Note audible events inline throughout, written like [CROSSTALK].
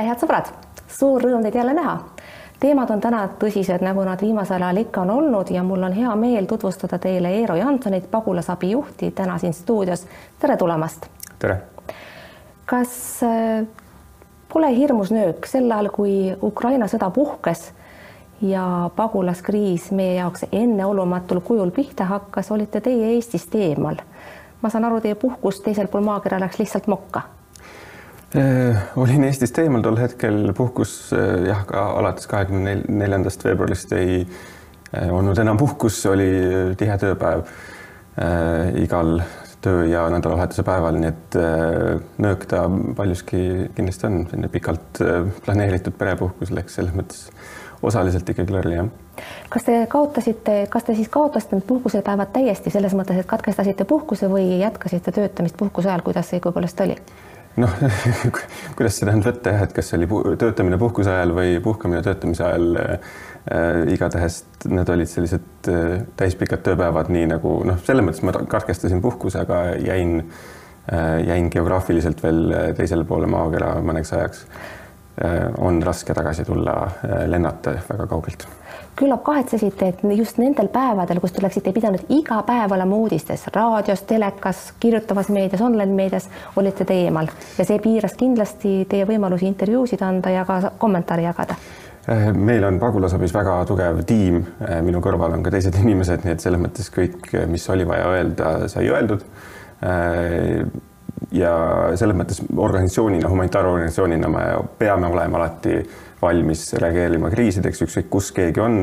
tere, head sõbrad, suur rõõm teid jälle näha. teemad on täna tõsised, nagu nad viimasel ajal ikka on olnud ja mul on hea meel tutvustada teile Eero Jansonit, pagulasabi juhti täna siin stuudios. tere tulemast. tere. kas äh, pole hirmus nöök sel ajal, kui Ukraina sõda puhkes ja pagulaskriis meie jaoks enneolumatul kujul pihta hakkas, olite teie Eestist eemal. ma saan aru, teie puhkus teisel pool maakera läks lihtsalt mokka olin Eestist eemal tol hetkel, puhkus äh, jah, ka alates kahekümne neljandast veebruarist ei äh, olnud enam puhkus, oli tihe tööpäev igal töö ja nädalavahetuse päeval, nii et nöök ta paljuski kindlasti on, selline pikalt planeeritud perepuhkus läks selles mõttes osaliselt ikkagi lörri, jah. kas te kaotasite, kas te siis kaotasite need puhkusepäevad täiesti selles mõttes, et katkestasite puhkuse või jätkasite töötamist puhkuse ajal, kuidas see õigupoolest oli? Noh [LAUGHS] kuidas seda nüüd võtta jah, et kas oli töötamine puhkuse ajal või puhkamine töötamise ajal äh,. igatahes need olid sellised äh, täispikad tööpäevad, nii nagu noh, selles mõttes ma katkestasin puhkuse, aga jäin äh,, jäin geograafiliselt veel teisele poole maakera mõneks ajaks äh,. on raske tagasi tulla äh, lennata väga kaugelt küllap kahetsesite, et just nendel päevadel, kus te oleksite pidanud iga päev olema uudistes, raadios, telekas, kirjutavas meedias, online-meedias, olite te eemal. Ja see piiras kindlasti teie võimalusi intervjuusid anda ja ka kommentaare jagada. Eh, meil on pagulasabis väga tugev tiim, eh, minu kõrval on ka teised inimesed, nii et selles mõttes kõik, mis oli vaja öelda, sai öeldud. Eh, ja selles mõttes organisatsioonina, humanitaarorganisatsioonina me peame olema alati valmis reageerima kriisideks, ükskõik kus keegi on.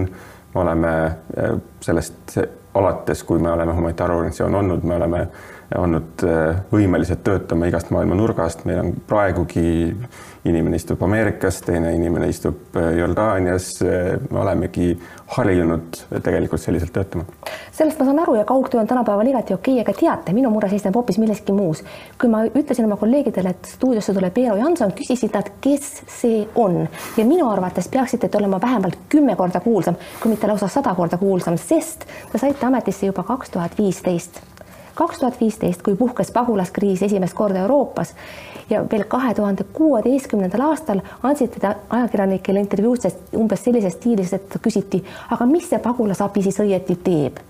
me oleme äh, sellest alates, kui me oleme humanitaarorganisatsioon olnud, me oleme olnud äh, võimelised töötama igast maailma nurgast, meil on praegugi inimene istub Ameerikas, teine inimene istub äh, Jordaanias, me olemegi harjunud tegelikult selliselt töötama. sellest ma saan aru ja kaugtöö on tänapäeval igati okei, aga teate, minu mure seisneb hoopis milleski muus. kui ma ütlesin oma kolleegidele, et stuudiosse tuleb Eero Janson, küsisid nad, kes see on ja minu arvates peaksite te olema vähemalt kümme korda kuulsam, kui mitte lausa sada korda kuulsam, sest te saite ametisse juba kaks tuhat viisteist kaks tuhat viisteist, kui puhkes pagulaskriis esimest korda Euroopas ja veel kahe tuhande kuueteistkümnendal aastal andsite te ajakirjanikele intervjuudes umbes sellises stiilis, et küsiti, aga mis see pagulasabi siis õieti teeb?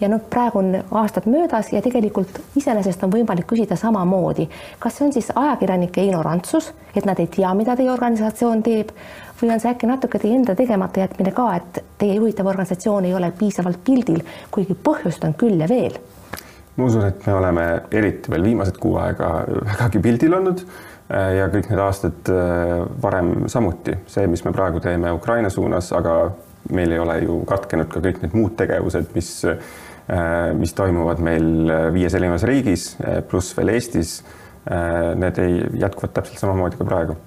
ja noh, praegu on aastad möödas ja tegelikult iseenesest on võimalik küsida samamoodi, kas see on siis ajakirjanike ignorantsus, et nad ei tea, mida teie organisatsioon teeb või on see äkki natuke teie enda tegemata jätmine ka, et teie juhitav organisatsioon ei ole piisavalt pildil, kuigi põhjust on küll ja veel ma usun, et me oleme eriti veel viimased kuu aega vägagi pildil olnud äh, ja kõik need aastad äh, varem samuti. see, mis me praegu teeme Ukraina suunas, aga meil ei ole ju katkenud ka kõik need muud tegevused, mis, äh, mis toimuvad meil viies erinevas riigis, pluss veel Eestis. Need ei, jätkuvad täpselt samamoodi ka praegu.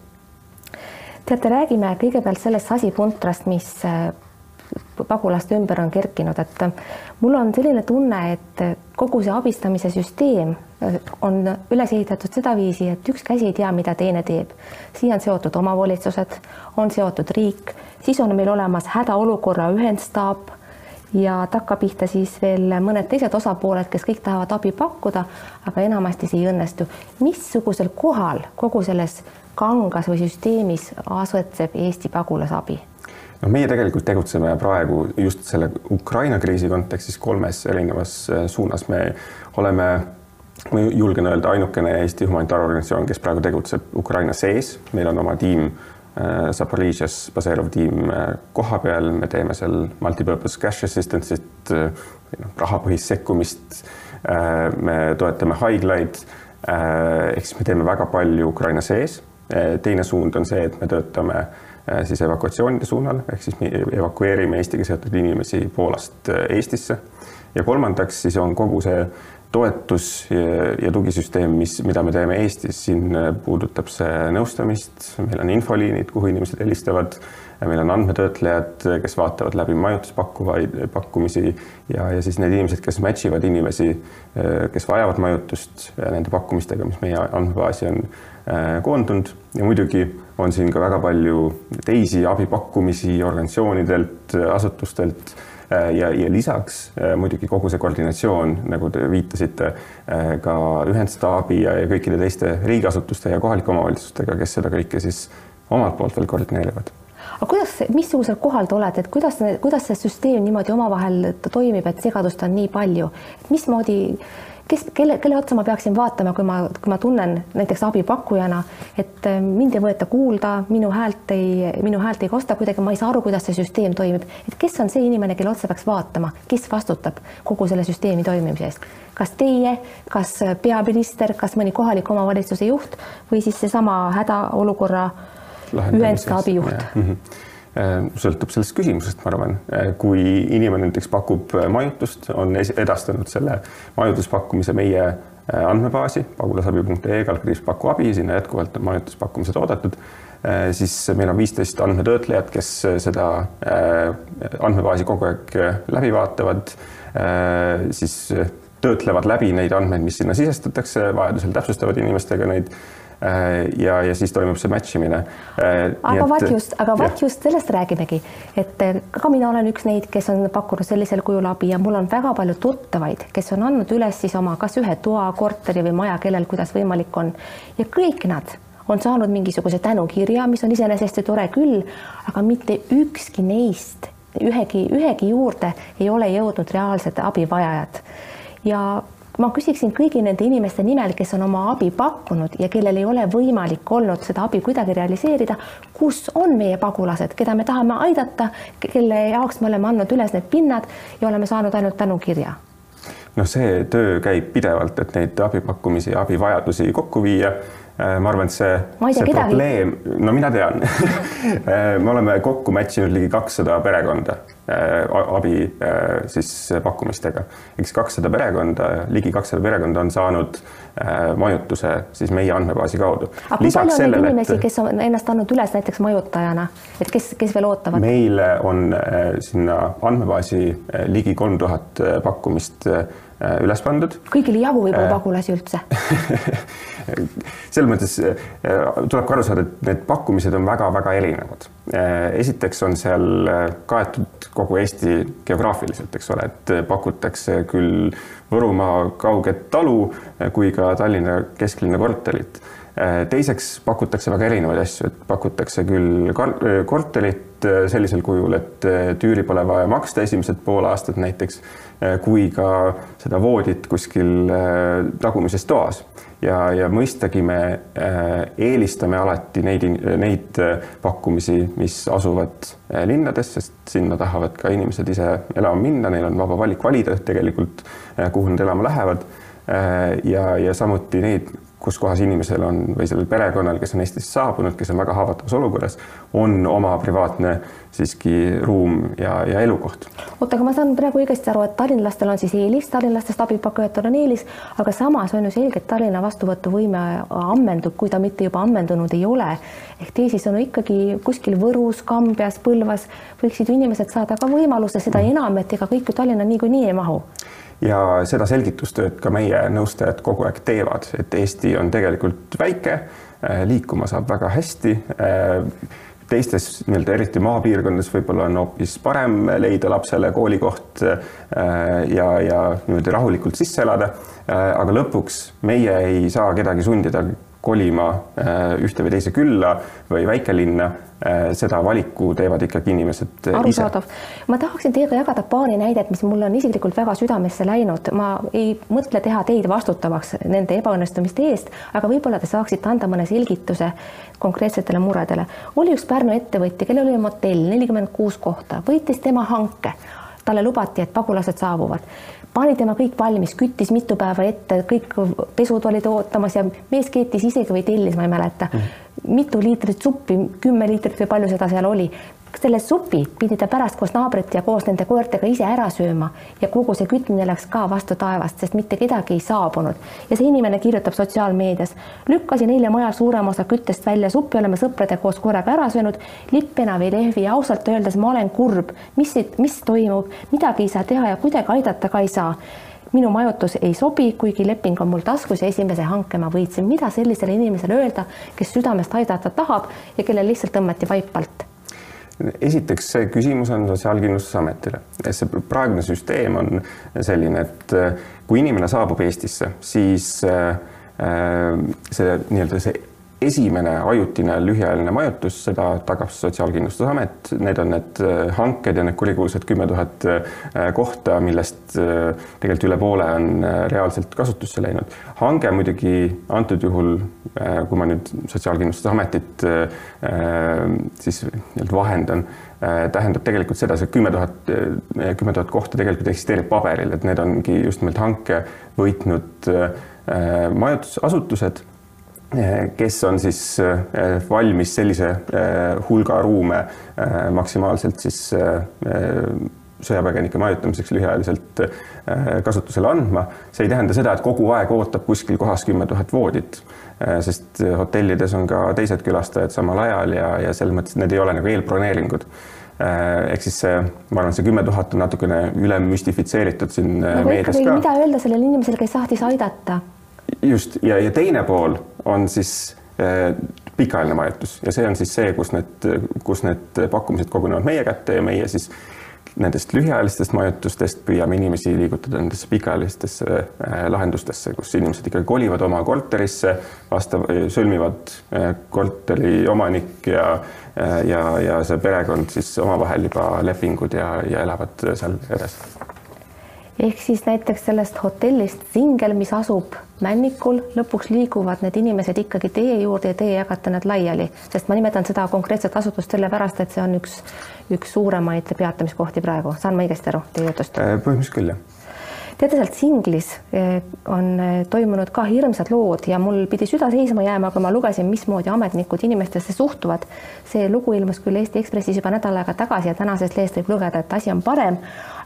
teate, räägime kõigepealt sellest asipuntrast, mis pagulaste ümber on kerkinud, et mul on selline tunne, et kogu see abistamise süsteem on üles ehitatud sedaviisi, et üks käsi ei tea, mida teine teeb. siia on seotud omavalitsused, on seotud riik, siis on meil olemas hädaolukorra ühendstaap ja takkapihta siis veel mõned teised osapooled, kes kõik tahavad abi pakkuda, aga enamasti see ei õnnestu. missugusel kohal kogu selles kangas või süsteemis asetseb Eesti pagulasabi? No meie tegelikult tegutseme praegu just selle Ukraina kriisi kontekstis kolmes erinevas äh, suunas, me oleme ma julgen öelda, ainukene Eesti humanitaarorganisatsioon, kes praegu tegutseb Ukraina sees, meil on oma tiim äh, Zaporižžjas baseeruv tiim äh, koha peal, me teeme seal multipurpose cash assistance'it, noh, rahapõhist sekkumist. me toetame haiglaid. ehk siis me teeme väga palju Ukraina sees. teine suund on see, et me töötame Äh, siis evakuatsioonide suunal, ehk siis me evakueerime Eestiga seotud inimesi Poolast äh, Eestisse. ja kolmandaks siis on kogu see toetus ja, ja tugisüsteem, mis, mida me teeme Eestis, siin äh, puudutab see nõustamist, meil on infoliinid, kuhu inimesed helistavad, meil on andmetöötlejad, kes vaatavad läbi majutuspakkuvaid, pakkumisi ja, ja siis need inimesed, kes match ivad inimesi, kes vajavad majutust nende pakkumistega, mis meie andmebaasi on koondunud ja muidugi on siin ka väga palju teisi abipakkumisi organisatsioonidelt, asutustelt äh, ja, ja lisaks äh, muidugi kogu see koordinatsioon, nagu te viitasite, äh, ka ühendstaabi ja, ja kõikide teiste riigiasutuste ja kohalike omavalitsustega, kes seda kõike siis omalt poolt veel koordineerivad. Aga kuidas, missugusel kohal te olete, et kuidas, kuidas see süsteem niimoodi omavahel toimib, et segadust on nii palju, mismoodi kes, kelle, kelle otsa ma peaksin vaatama, kui ma, kui ma tunnen näiteks abipakkujana, et äh, mind ei võeta kuulda, minu häält ei, minu häält ei kosta kuidagi, ma ei saa aru, kuidas see süsteem toimib, et kes on see inimene, kelle otsa peaks vaatama, kes vastutab kogu selle süsteemi toimimise eest, kas teie, kas peaminister, kas mõni kohaliku omavalitsuse juht või siis seesama hädaolukorra ühendstaabi juht? Äh, sõltub sellest küsimusest, ma arvan, äh, kui inimene näiteks pakub äh, majutust, on edastanud selle majutuspakkumise meie andmebaasi pagulasabi.ee kaldkriips paku abi, sinna jätkuvalt on majutuspakkumised oodatud, siis meil on viisteist andmetöötlejat, kes seda andmebaasi kogu aeg läbi vaatavad, siis töötlevad läbi neid andmeid, mis sinna sisestatakse, vajadusel täpsustavad inimestega neid ja, ja siis toimub see match imine. Äh, aga vaat just, aga vaat just sellest räägimegi, et äh, ka mina olen üks neid, kes on pakkunud sellisel kujul abi ja mul on väga palju tuttavaid, kes on andnud üles siis oma kas ühe toa, korteri või maja, kellel kuidas võimalik on. Ja kõik nad on saanud mingisuguse tänukirja, mis on iseenesest ju tore küll, aga mitte ükski neist ühegi, ühegi juurde ei ole jõudnud reaalsed abivajajad. Ja ma küsiksin kõigi nende inimeste nimel, kes on oma abi pakkunud ja kellel ei ole võimalik olnud seda abi kuidagi realiseerida, kus on meie pagulased, keda me tahame aidata, kelle jaoks me oleme andnud üles need pinnad ja oleme saanud ainult tänukirja noh, see töö käib pidevalt, et neid abipakkumisi ja abivajadusi kokku viia. Äh, ma arvan, et see, see kedagi. probleem, no mina tean. [LAUGHS] Äh, me oleme kokku match inud ligi kakssada perekonda abi siis pakkumistega. eks kakssada perekonda, ligi kakssada perekonda on saanud majutuse siis meie andmebaasi kaudu. aga kui palju on neid inimesi kes on ennast andnud üles näiteks majutajana, et kes, kes veel ootavad? meile on sinna andmebaasi ligi kolm tuhat pakkumist üles pandud. kõigil ei jagu võib-olla pagulasi üldse [LAUGHS] selles mõttes äh, tuleb ka aru saada, et need pakkumised on väga-väga erinevad. Äh, esiteks on seal äh, kaetud kogu Eesti geograafiliselt, eks ole, et pakutakse küll Võrumaa kauget talu kui ka Tallinna kesklinna korterit teiseks pakutakse väga erinevaid asju, et pakutakse küll korterit sellisel kujul, et tüüri pole vaja maksta esimesed pool aastat näiteks, kui ka seda voodit kuskil tagumises toas ja, ja mõistagi me äh, eelistame alati neid, neid äh, pakkumisi, mis asuvad äh, linnades, sest sinna tahavad ka inimesed ise elama minna, neil on vaba valik valida tegelikult, kuhu nad elama lähevad. ja, ja samuti neid kus kohas inimesel on või sellel perekonnal, kes on Eestisse saabunud, kes on väga haavatavas olukorras, on oma privaatne siiski ruum ja, ja elukoht. oota, aga ma saan praegu õigesti aru, et tallinlastel on siis eelis, tallinlastest abipakkujatel on eelis, aga samas on ju selge, et Tallinna vastuvõtuvõime ammendub, kui ta mitte juba ammendunud ei ole. ehk teisisõnu ikkagi kuskil Võrus, Kambjas, Põlvas võiksid ju inimesed saada ka võimaluse, seda enam, et ega kõik ju Tallinna niikuinii ei mahu ja seda selgitustööd ka meie nõustajad kogu aeg teevad, et Eesti on tegelikult väike, äh, liikuma saab väga hästi. Äh, teistes nii-öelda eriti maapiirkondades võib-olla on hoopis parem leida lapsele koolikoht äh, ja, ja niimoodi rahulikult sisse elada. aga lõpuks meie ei saa kedagi sundida kolima ühte või teise külla või väikelinna Äh, seda valiku teevad ikkagi inimesed äh, arusaadav. ma tahaksin teiega jagada paari näidet, mis mulle on isiklikult väga südamesse läinud, ma ei mõtle teha teid vastutavaks nende ebaõnnestumiste eest, aga võib-olla te saaksite anda mõne selgituse konkreetsetele muredele. oli üks Pärnu ettevõtja, kellel oli motell, nelikümmend kuus kohta, võitis tema hanke talle lubati, et pagulased saabuvad pani tema kõik valmis, küttis mitu päeva ette, kõik pesud olid ootamas ja mees keetis isegi või tellis, ma ei mäleta mm, -hmm. mitu liitrit suppi, kümme liitrit või palju seda seal oli selle supi pidi ta pärast koos naabrite ja koos nende koertega ise ära sööma ja kogu see kütmine läks ka vastu taevast, sest mitte kedagi ei saabunud. ja see inimene kirjutab sotsiaalmeedias, lükkasin eile majal suurema osa küttest välja, suppi oleme sõprade koos korraga ära söönud, lipp enam ei lehvi ja ausalt öeldes ma olen kurb, mis, mis toimub, midagi ei saa teha ja kuidagi aidata ka ei saa minu majutus ei sobi, kuigi leping on mul taskus ja esimese hanke ma võitsin. mida sellisele inimesele öelda, kes südamest aidata tahab ja kellel lihtsalt tõmmati vaip alt? Esiteks see küsimus on Sotsiaalkindlustusametile. see praegune süsteem on selline, et äh, kui inimene saabub Eestisse, siis äh, äh, see nii-öelda see esimene ajutine lühiajaline majutus, seda tagab Sotsiaalkindlustusamet, need on need äh, hanked ja need kurikuulsad kümme tuhat äh, kohta, millest äh, tegelikult üle poole on reaalselt kasutusse läinud. hange muidugi antud juhul, kui ma nüüd Sotsiaalkindlustusametit siis nii-öelda vahendan, tähendab tegelikult seda, see kümme tuhat, kümme tuhat kohta tegelikult eksisteerib paberil, et need ongi just nimelt hanke võitnud majutusasutused kes on siis äh, valmis sellise äh, hulga ruume maksimaalselt siis sõjapõgenike majutamiseks lühiajaliselt kasutusele andma. see ei tähenda seda, et kogu aeg ootab kuskil kohas kümme tuhat voodit, sest hotellides on ka teised külastajad samal ajal ja, ja selles mõttes need ei ole nagu eelbroneeringud ehk siis see, ma arvan, see kümme tuhat on natukene üle müstifitseeritud siin no, meedias ka. mida öelda sellele inimesele, kes tahtis aidata? Just ja, ja teine pool on siis äh, pikaajaline majutus. Ja see on siis see, kus need, kus need pakkumised kogunevad meie kätte ja meie siis nendest lühiajalistest majutustest püüame inimesi liigutada nendesse pikaajalistesse äh, lahendustesse, kus inimesed ikkagi kolivad oma korterisse, vastav, sõlmivad äh, korteri omanik ja ja, ja see perekond siis omavahel juba lepingud ja, ja elavad seal edasi ehk siis näiteks sellest hotellist Singel, mis asub Männikul, lõpuks liiguvad need inimesed ikkagi teie juurde ja teie jagate nad laiali, sest ma nimetan seda konkreetset asutust sellepärast, et see on üks, üks suuremaid peatamiskohti praegu, saan ma õigesti aru teie jutust? Äh, põhimõtteliselt küll, jah teate, sealt Singlis eh, on eh, toimunud ka hirmsad lood ja mul pidi süda seisma jääma, kui ma lugesin, mismoodi ametnikud inimestesse suhtuvad. see lugu ilmus küll Eesti Ekspressis juba nädal aega tagasi ja tänasest lehest võib lugeda, et asi on parem.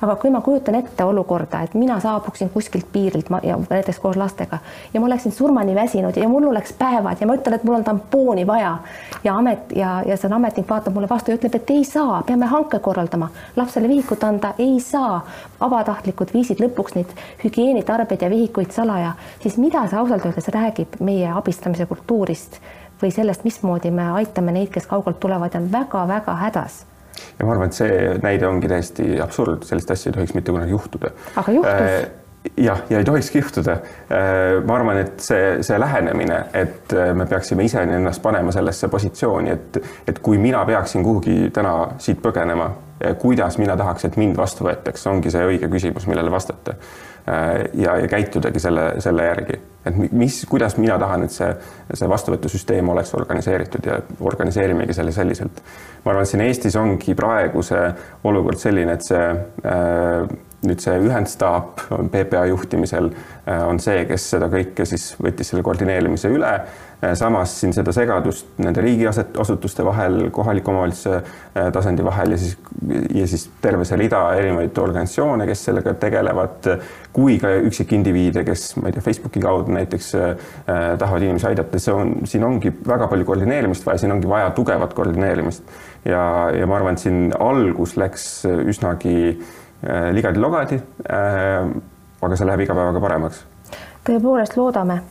Aga kui ma kujutan ette olukorda, et mina saabuksin kuskilt piirilt ma, ja näiteks koos lastega ja ma oleksin surmani väsinud ja mul oleks päevad ja ma ütlen, et mul on tampooni vaja ja amet ja, ja see ametnik vaatab mulle vastu ja ütleb, et ei saa, peame hanke korraldama, lapsele vihikut anda ei saa, vabatahtlikud viisid lõpuks neid hügieenitarbeid ja vihikuid salaja, siis mida see ausalt öeldes räägib meie abistamise kultuurist või sellest, mismoodi me aitame neid, kes kaugelt tulevad ja on väga-väga hädas ja ma arvan, et see näide ongi täiesti absurd, sellist asja ei tohiks mitte kunagi juhtuda. aga juhtus äh, jah, ja ei tohikski juhtuda. Äh, ma arvan, et see, see lähenemine, et äh, me peaksime ise ennast panema sellesse positsiooni, et, et kui mina peaksin kuhugi täna siit põgenema, kuidas mina tahaks, et mind vastu võetakse, ongi see õige küsimus, millele vastata Äh, ja, ja käitudagi selle, selle järgi, et mis, kuidas mina tahan, et see, see vastuvõtusüsteem oleks organiseeritud ja organiseerimegi selle selliselt. ma arvan, et siin Eestis ongi praegu see olukord selline, et see äh, nüüd see ühendstaap PPA juhtimisel äh, on see, kes seda kõike siis võttis selle koordineerimise üle. Äh, samas siin seda segadust nende riigiasutuste vahel, kohaliku omavalitsuse äh, tasandi vahel ja siis, ja siis terve see rida erinevaid organisatsioone, kes sellega tegelevad, kui ka üksikindiviide, kes ma ei tea, Facebooki kaudu näiteks tahavad inimesi aidata, see on, siin ongi väga palju koordineerimist vaja, siin ongi vaja tugevat koordineerimist ja, ja ma arvan, et siin algus läks üsnagi äh, ligadi-logadi. Äh, aga see läheb iga päevaga paremaks. tõepoolest loodame.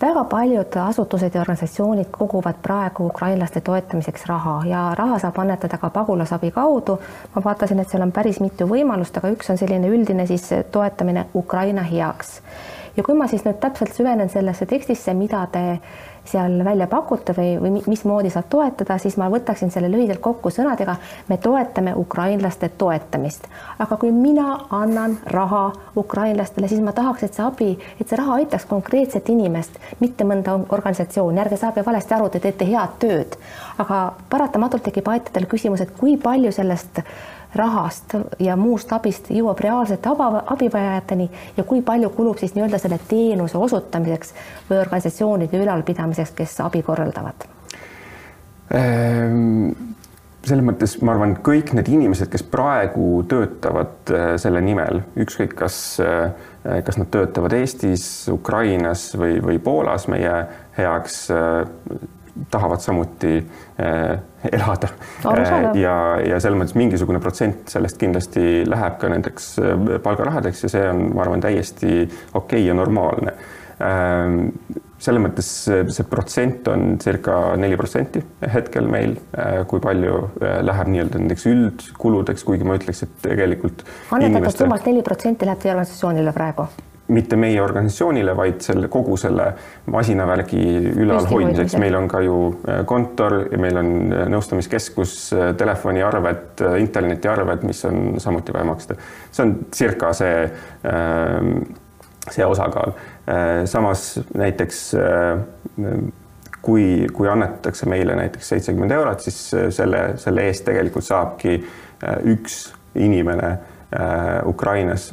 väga paljud asutused ja organisatsioonid koguvad praegu ukrainlaste toetamiseks raha ja raha saab annetada ka pagulasabi kaudu. ma vaatasin, et seal on päris mitu võimalust, aga üks on selline üldine siis toetamine Ukraina heaks. ja kui ma siis nüüd täpselt süvenen sellesse tekstisse, mida te seal välja pakute või, või mismoodi saab toetada, siis ma võtaksin selle lühidalt kokku sõnadega, me toetame ukrainlaste toetamist. aga kui mina annan raha ukrainlastele, siis ma tahaks, et see abi, et see raha aitaks konkreetset inimest, mitte mõnda organisatsiooni, ärge saage valesti aru, te teete head tööd, aga paratamatult tekib aitadel küsimus, et kui palju sellest rahast ja muust abist jõuab reaalsete abivajajateni ja kui palju kulub siis nii-öelda selle teenuse osutamiseks või organisatsioonide ülalpidamiseks, kes abi korraldavad ehm,? selles mõttes ma arvan, kõik need inimesed, kes praegu töötavad äh, selle nimel, ükskõik kas, äh, kas nad töötavad Eestis, Ukrainas või, või Poolas meie heaks äh, tahavad samuti äh, elada. Äh, ja, ja selles mõttes mingisugune protsent sellest kindlasti läheb ka nendeks äh, palgarahadeks ja see on, ma arvan, täiesti okei okay ja normaalne äh,. selles mõttes see protsent on circa neli protsenti hetkel meil, kui palju äh, läheb nii-öelda nendeks üldkuludeks, kuigi ma ütleks, et tegelikult. annetatud inimeste... summast neli protsenti läheb teie organisatsioonile praegu mitte meie organisatsioonile, vaid selle kogu selle masinavärgi ülalhoidmiseks. meil on ka ju äh, kontor ja meil on äh, nõustamiskeskus, äh, telefoniarved, internetiarved, mis on samuti vaja maksta. see on circa see, see osakaal. samas näiteks kui, kui annetatakse meile näiteks seitsekümmend eurot, siis selle, selle eest tegelikult saabki üks inimene Ukrainas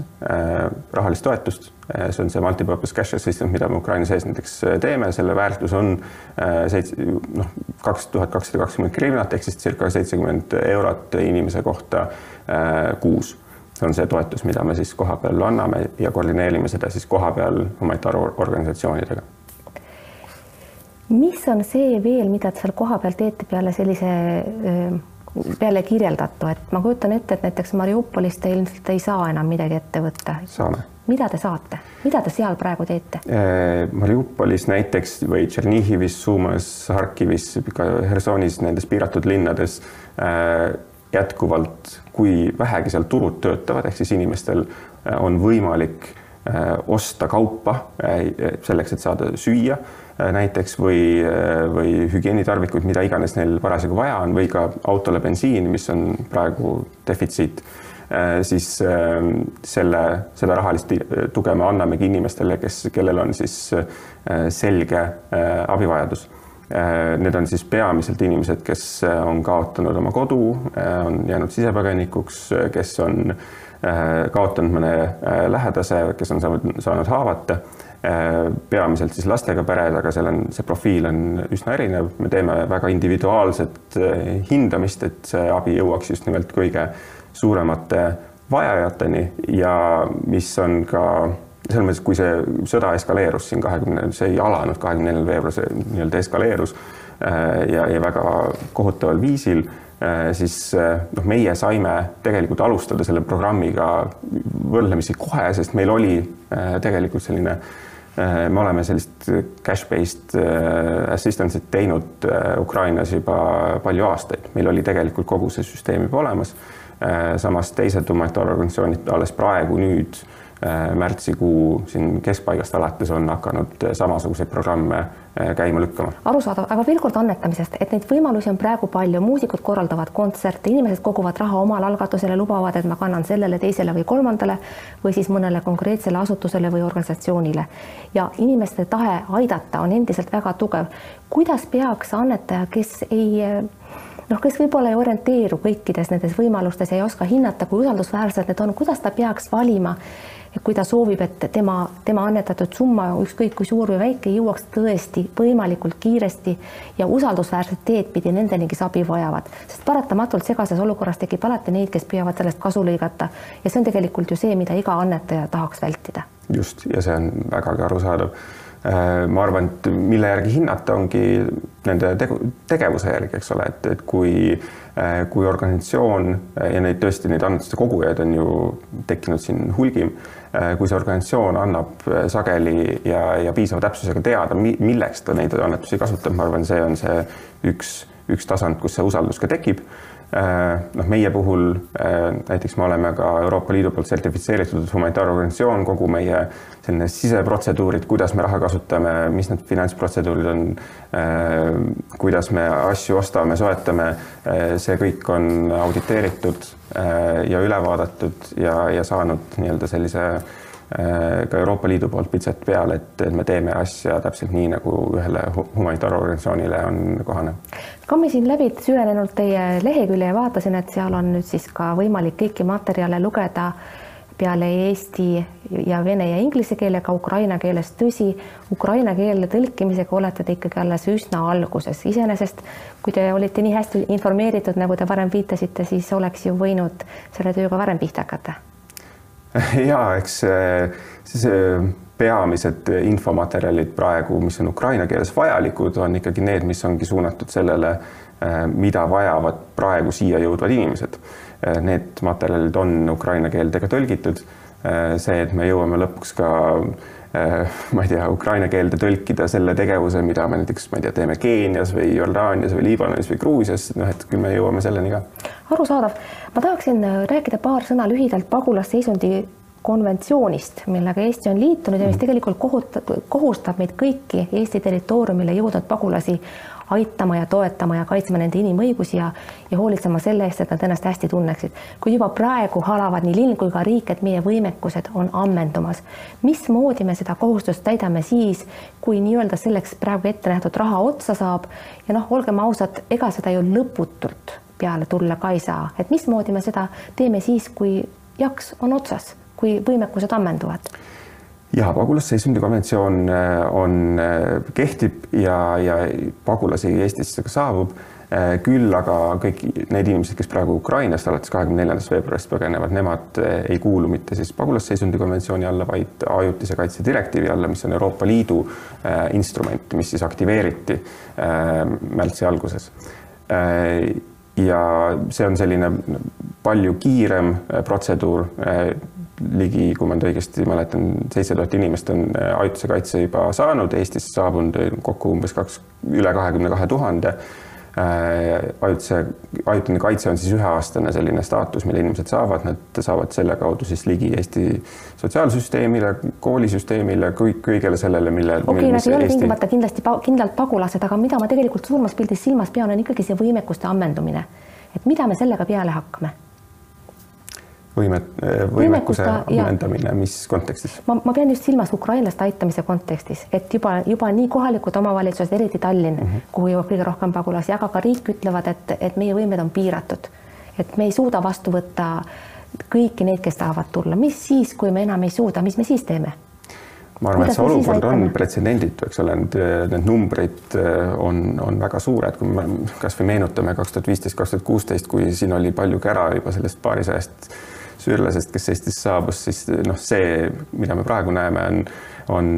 rahalist toetust. Äh, see on see multipurpose cash assistant, mida me Ukraina sees näiteks teeme, selle väärtus on seitse, noh, kaks tuhat kakssada kakskümmend grivnat ehk siis circa seitsekümmend eurot inimese kohta kuus. see on see toetus, mida me siis kohapeal anname ja koordineerime seda siis kohapeal humanitaarorganisatsioonidega mis on see veel, mida te seal kohapeal teete peale sellise peale kirjeldatu, et ma kujutan ette, et näiteks Mariupolis te ilmselt ei saa enam midagi ette võtta. saame. mida te saate, mida te seal praegu teete? Äh, Mariupolis näiteks või Tšernihivis, Suumas, Harkivis, Hersonis, nendes piiratud linnades äh, jätkuvalt, kui vähegi seal turud töötavad, ehk siis inimestel äh, on võimalik osta kaupa selleks, et saada süüa näiteks või, äh, või hügieenitarvikuid, mida iganes neil parasjagu vaja on, või ka autole bensiini, mis on praegu defitsiit, äh, siis selle, seda rahalist tuge me annamegi inimestele, kes, kellel on siis selge abivajadus. Need on siis peamiselt inimesed, kes on kaotanud oma kodu, on jäänud sisepõgenikuks, kes on kaotanud mõne lähedase, kes on saanud, saanud haavata Äh, peamiselt siis lastega pered, aga seal on, see profiil on üsna erinev, me teeme väga individuaalset äh, hindamist, et see abi jõuaks just nimelt kõige suuremate vajajateni ja mis on ka selles mõttes, kui see sõda eskaleerus siin kahekümne, see ei alanud kahekümne neljandal veebruaril, see nii-öelda eskaleerus äh, ja, ja väga kohutaval viisil, siis noh, meie saime tegelikult alustada selle programmiga võrdlemisi kohe, sest meil oli tegelikult selline äh, Äh, me oleme sellist cash-based äh, assistance'it teinud äh, Ukrainas juba palju aastaid, meil oli tegelikult kogu see süsteem juba olemas. samas teised humanitaarorganisatsioonid alles praegu nüüd Äh, märtsikuu siin keskpaigast alates on hakanud äh, samasuguseid programme äh, käima lükkama. arusaadav, aga veel kord annetamisest, et neid võimalusi on praegu palju, muusikud korraldavad kontserte, inimesed koguvad raha omal algatusele, lubavad, et ma kannan sellele, teisele või kolmandale või siis mõnele konkreetsele asutusele või organisatsioonile. ja inimeste tahe aidata on endiselt väga tugev. kuidas peaks annetaja, kes ei noh, kes võib-olla ei orienteeru kõikides nendes võimalustes ei oska hinnata, kui usaldusväärsed need on, kuidas ta peaks valima kui ta soovib, et tema, tema annetatud summa, ükskõik kui suur või väike, jõuaks tõesti võimalikult kiiresti ja usaldusväärset teed pidi nendeni, kes abi vajavad, sest paratamatult segases olukorras tekib alati neid, kes püüavad sellest kasu lõigata. Ja see on tegelikult ju see, mida iga annetaja tahaks vältida. just, ja see on vägagi arusaadav. Äh, ma arvan, et mille järgi hinnata, ongi nende tegu, tegevuse järgi, eks ole, et, et kui, äh, kui organisatsioon ja neid tõesti, neid annetuste kogujaid on ju tekkinud siin hulgim Äh, kui see organisatsioon annab äh, sageli ja, ja piisava täpsusega teada, milleks ta neid annetusi kasutab, ma arvan, see on see üks, üks tasand, kus see usaldus ka tekib. Äh, noh, meie puhul äh, näiteks me oleme ka Euroopa Liidu poolt sertifitseeritud humanitaarorganisatsioon, kogu meie selline siseprotseduurid, kuidas me raha kasutame, mis need finantsprotseduurid on, äh, kuidas me asju ostame, soetame, see kõik on auditeeritud ja üle vaadatud ja, ja saanud nii-öelda sellise Äh, ka Euroopa Liidu poolt pitset peale, et, et me teeme asja täpselt nii, nagu ühele humanitaarorganisatsioonile on kohane. kammisin läbi süvenenult teie lehekülje ja vaatasin, et seal on nüüd siis ka võimalik kõiki materjale lugeda peale eesti ja vene ja inglise keele ka ukraina keeles. tõsi, ukraina keelde tõlkimisega olete te ikkagi alles üsna alguses. iseenesest, kui te olite nii hästi informeeritud, nagu te varem viitasite, siis oleks ju võinud selle tööga varem pihta hakata [LAUGHS] ja eks siis peamised infomaterjalid praegu, mis on ukraina keeles vajalikud, on ikkagi need, mis ongi suunatud sellele, mida vajavad praegu siia jõudvad inimesed. Need materjalid on ukraina keeldega tõlgitud. see, et me jõuame lõpuks ka Äh, ma ei tea, ukraina keelde tõlkida selle tegevuse, mida me näiteks, ma ei tea, teeme Keenias või Jordaanias või Liibanonis või Gruusias, noh, et küll me jõuame selleni ka. arusaadav. ma tahaksin äh, rääkida paar sõna lühidalt pagulasseisundi konventsioonist, millega Eesti on liitunud ja mis mhm. tegelikult kohutab, kohustab meid kõiki Eesti territooriumile jõudnud pagulasi aitama ja toetama ja kaitsma nende inimõigusi ja, ja hoolitsema selle eest, et nad ennast hästi tunneksid. kuid juba praegu halavad nii linn kui ka riik, et meie võimekused on ammendumas. mismoodi me seda kohustust täidame siis, kui nii-öelda selleks praegu ette nähtud raha otsa saab ja noh, olgem ausad, ega seda ju lõputult peale tulla ka ei saa, et mismoodi me seda teeme siis, kui jaks on otsas, kui võimekused ammenduvad ja pagulasseisundi konventsioon äh, on, äh, kehtib ja, ja pagulasi Eestisse ka saabub. Äh, küll aga kõik need inimesed, kes praegu Ukrainast alates kahekümne neljandast veebruarist põgenevad, nemad ei kuulu mitte siis pagulasseisundi konventsiooni alla, vaid ajutise kaitse direktiivi alla, mis on Euroopa Liidu instrument, mis siis aktiveeriti märtsi alguses ja see on selline palju kiirem protseduur ligi, kui ma nüüd õigesti mäletan, seitse tuhat inimest on äh, ajutise kaitse juba saanud, Eestisse saabunud kokku umbes kaks, üle kahekümne kahe tuhande. Äh, ajutise, ajutine kaitse on siis üheaastane selline staatus, mille inimesed saavad, nad saavad selle kaudu siis ligi Eesti sotsiaalsüsteemile, koolisüsteemile, kõik, kõigele sellele, mille. okei okay,, nad ei ole Eesti... tingimata kindlasti kindlalt pagulased, aga mida ma tegelikult suuremas pildis silmas pean, on ikkagi see võimekuste ammendumine. et mida me sellega peale hakkame võimet, võimekuse amendamine, mis kontekstis? ma, ma pean just silmas ukrainlaste aitamise kontekstis, et juba, juba nii kohalikud omavalitsused, eriti Tallinn mm, -hmm. kuhu jõuab kõige rohkem pagulasi, aga ka riik ütlevad, et, et meie võimed on piiratud. et me ei suuda vastu võtta kõiki neid, kes tahavad tulla, mis siis, kui me enam ei suuda, mis me siis teeme? ma arvan, et see olukord on pretsedenditu, eks ole, need, need numbrid äh, on, on väga suured, kui me kasvõi meenutame kaks tuhat viisteist, kaks tuhat kuusteist, kui siin oli palju kära juba sellest paarisajast süürlasest, kes Eestisse saabus, siis noh, see, mida me praegu näeme, on, on,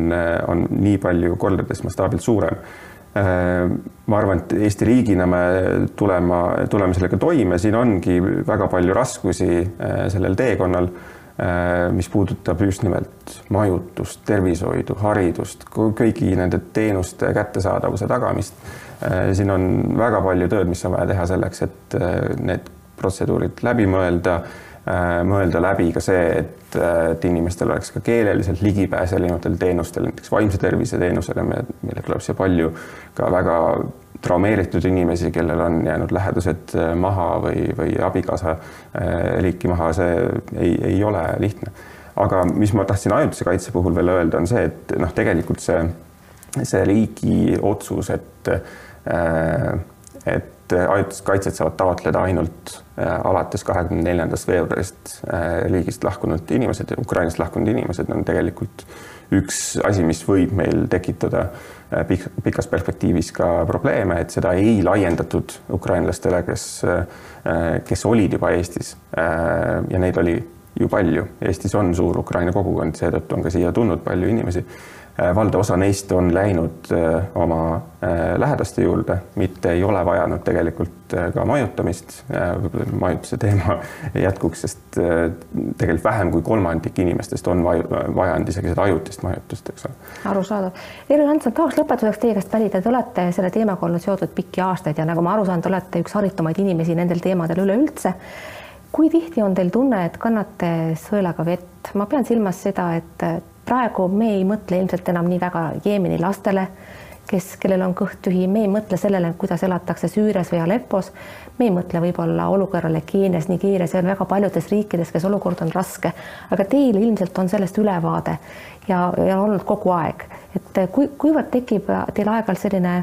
on nii palju kordades mastaabilt suurem. ma arvan, et Eesti riigina me tulema, tuleme sellega toime, siin ongi väga palju raskusi eh, sellel teekonnal, eh, mis puudutab just nimelt majutust, tervishoidu, haridust, kõigi nende teenuste kättesaadavuse tagamist. Eh, siin on väga palju tööd, mis on vaja teha selleks, et need protseduurid läbi mõelda Äh, mõelda läbi ka see, et, äh, et inimestel oleks ka keeleliselt ligipääs erinevatele teenustele, näiteks vaimse tervise teenusele, meile tuleb siia palju ka väga traumeeritud inimesi, kellel on jäänud lähedased äh, maha või, või abikaasa liiki maha, see ei, ei ole lihtne. aga mis ma tahtsin ajutise kaitse puhul veel öelda, on see, et noh, tegelikult see, see riigi otsus, et et et ajutist kaitset saavad taotleda ainult äh, alates kahekümne neljandast veebruarist riigist äh, lahkunud inimesed, Ukrainast lahkunud inimesed on tegelikult üks asi, mis võib meil tekitada äh, pik pikas perspektiivis ka probleeme, et seda ei laiendatud ukrainlastele, kes, kes olid juba Eestis. ja neid oli ju palju, Eestis on suur Ukraina kogukond, seetõttu on ka siia tulnud palju inimesi Äh, valdav osa neist on läinud äh, oma äh, lähedaste juurde, mitte ei ole vajanud tegelikult ka majutamist. majutuse teema [LAUGHS] jätkuks, sest tegelikult vähem kui kolmandik inimestest on vajanud isegi seda ajutist majutust, eks ole. arusaadav. Erli Hansson, tahaks lõpetuseks teie käest pärida, te olete selle teemaga olnud seotud pikki aastaid ja nagu ma aru saan, te olete üks haritumaid inimesi nendel teemadel üleüldse kui tihti on teil tunne, et kannate sõelaga vett? ma pean silmas seda, et praegu me ei mõtle ilmselt enam nii väga Jeemeni lastele, kes, kellel on kõht tühi, me ei mõtle sellele, kuidas elatakse Süürias või Aleppos. me ei mõtle võib-olla olukorrale Keenias, Nigeerias. Ja väga paljudes riikides, kes olukord on raske, aga teil ilmselt on sellest ülevaade ja, ja olnud kogu aeg, et kui, kuivõrd tekib teil aeg-ajalt selline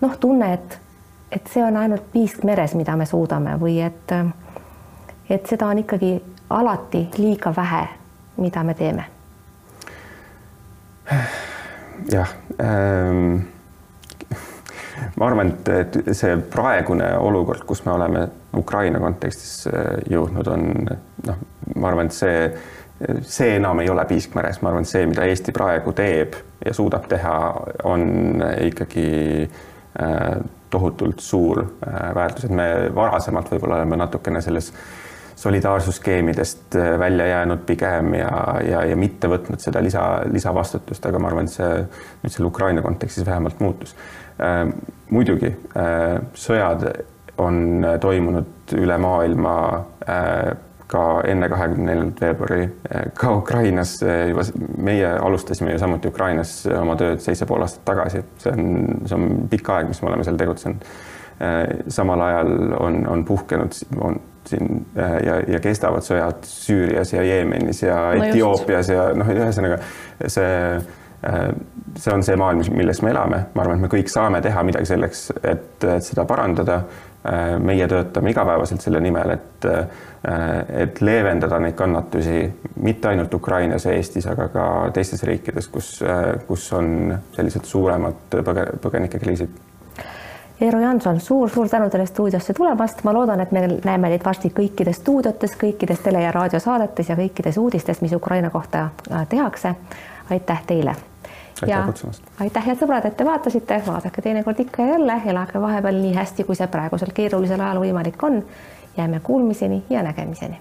noh, tunne, et, et see on ainult piisk meres, mida me suudame või et, et seda on ikkagi alati liiga vähe, mida me teeme jah ähm,. ma arvan, et, et see praegune olukord, kus me oleme Ukraina kontekstis äh, jõudnud, on noh, ma arvan, et see, see enam ei ole piisk meres, ma arvan, et see, mida Eesti praegu teeb ja suudab teha, on ikkagi äh, tohutult suur äh, väärtus, et me varasemalt võib-olla oleme natukene selles äh, solidaarsusskeemidest äh, välja jäänud pigem ja, ja, ja mitte võtnud seda lisa, lisavastutust, aga ma arvan, et see nüüd selle Ukraina kontekstis vähemalt muutus äh,. muidugi äh, sõjad on toimunud üle maailma äh, ka enne kahekümne neljandat veebruari ka Ukrainas juba, meie alustasime ju samuti Ukrainas oma tööd seitse pool aastat tagasi, see on, see on pikk aeg, mis me oleme seal tegutsenud. samal ajal on, on puhkenud, on siin ja, ja kestavad sõjad Süürias ja Jeemenis ja no Etioopias ja noh, ühesõnaga see see on see maailm, milles me elame, ma arvan, et me kõik saame teha midagi selleks, et, seda parandada. Äh, meie töötame igapäevaselt selle nimel, et, äh, et leevendada neid kannatusi mitte ainult Ukrainas ja Eestis, aga ka teistes riikides, kus, äh, kus on sellised suuremad põge-, põgenikekriisid. Eero Janson suur,, suur-suur tänu teile stuudiosse tulemast, ma loodan, et me näeme teid varsti kõikides stuudiotes, kõikides tele- ja raadiosaadetes ja kõikides uudistes, mis Ukraina kohta tehakse. aitäh teile aitäh kutsumast. aitäh, head sõbrad, et te vaatasite, vaadake teinekord ikka ja jälle, elage vahepeal nii hästi, kui see praegusel keerulisel ajal võimalik on. jääme kuulmiseni ja nägemiseni